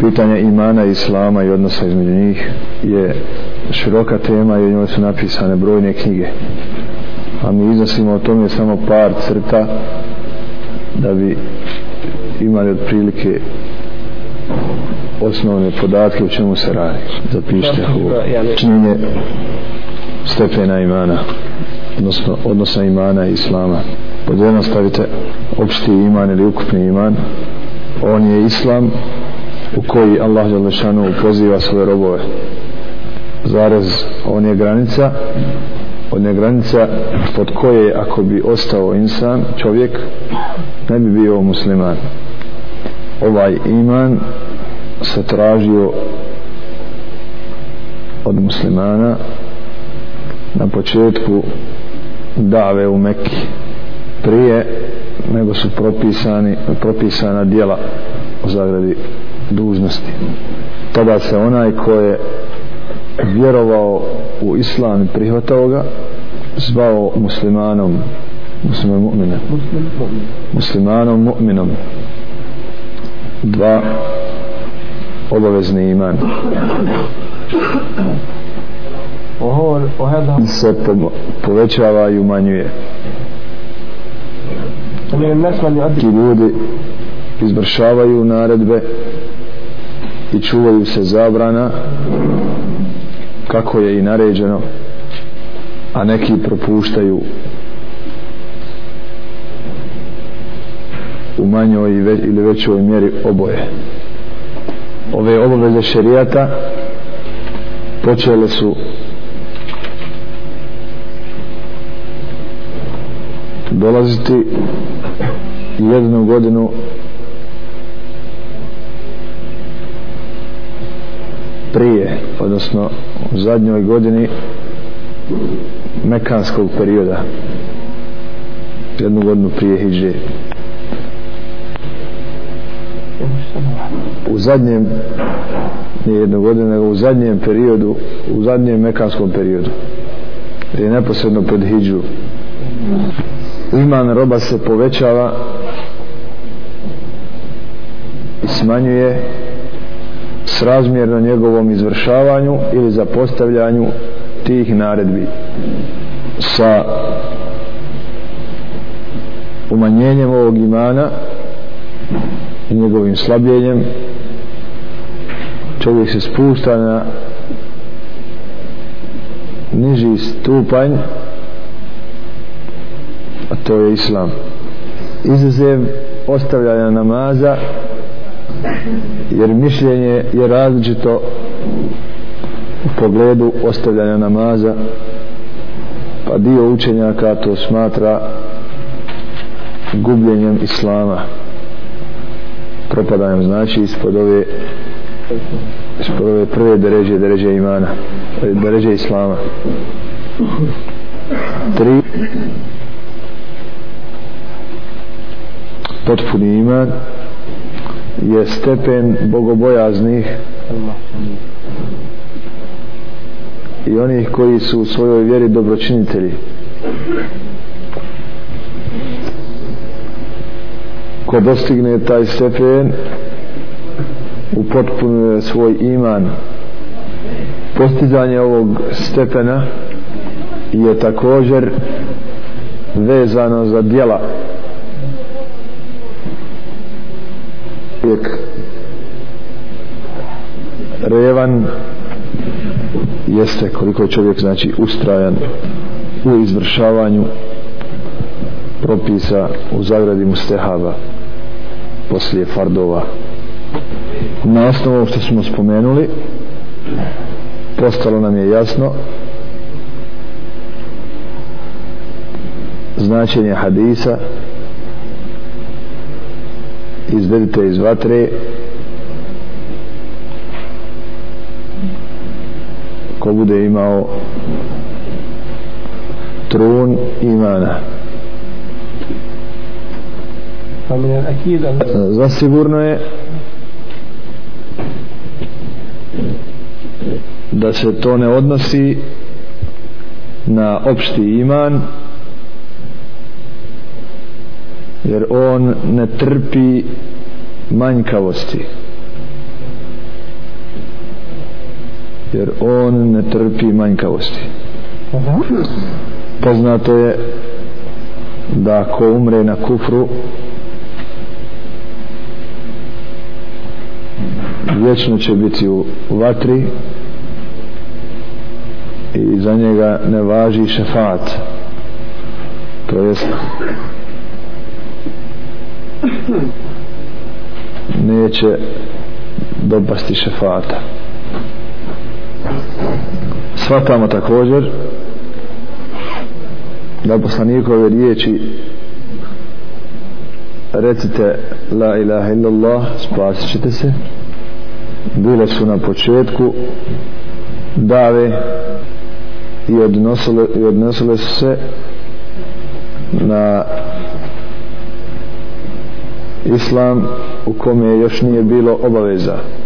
pitanje imana i islama i odnosa između njih je široka tema i u njoj su napisane brojne knjige a mi iznosimo o tome samo par crta da bi imali otprilike osnovne podatke u čemu se radi zapišite ovo činjenje stepena imana odnosno odnosa imana i islama pod jedno stavite opšti iman ili ukupni iman on je islam u koji Allah Đalešanu poziva svoje robove zarez on je granica on je granica pod koje ako bi ostao insan čovjek ne bi bio musliman ovaj iman se tražio od muslimana na početku dave u Mekki prije nego su propisani propisana djela u zagradi dužnosti tada se onaj ko je vjerovao u islam i prihvatao ga zvao muslimanom muslimanom mu'minom muslimanom mu'minom dva obavezni iman se po, povećava i umanjuje ti ljudi izvršavaju naredbe i čuvaju se zabrana kako je i naređeno a neki propuštaju u manjoj ili većoj mjeri oboje ove obaveze šerijata počele su dolaziti jednu godinu prije odnosno u zadnjoj godini mekanskog perioda jednu godinu prije hijđe u zadnjem nije jednu godinu nego u zadnjem periodu u zadnjem mekanskom periodu gdje je neposredno pred hijđu iman roba se povećava i smanjuje i srazmjerno njegovom izvršavanju ili zapostavljanju tih naredbi sa umanjenjem ovog imana i njegovim slabljenjem čovjek se spušta na niži stupanj a to je islam izuzev ostavljanja namaza jer mišljenje je različito u pogledu ostavljanja namaza pa dio učenjaka to smatra gubljenjem islama propadajem znači ispod ove ispod ove prve dereže dereže imana dereže islama tri potpuni iman je stepen bogobojaznih i onih koji su u svojoj vjeri dobročinitelji ko dostigne taj stepen upotpunuje svoj iman postizanje ovog stepena je također vezano za djela čovjek revan jeste koliko je čovjek znači ustrajan u izvršavanju propisa u zagradi mustehaba poslije fardova na osnovu što smo spomenuli postalo nam je jasno značenje hadisa izvedite iz vatre ko bude imao trun imana zasigurno je da se to ne odnosi na opšti iman jer on ne trpi manjkavosti jer on ne trpi manjkavosti poznato je da ako umre na kufru vječno će biti u vatri i za njega ne važi šefat to jest neće dopasti šefata shvatamo također da poslanikove riječi recite la ilaha illallah spasit ćete se bile su na početku dave i odnosile, i odnosile su se na islam u kome još nije bilo obaveza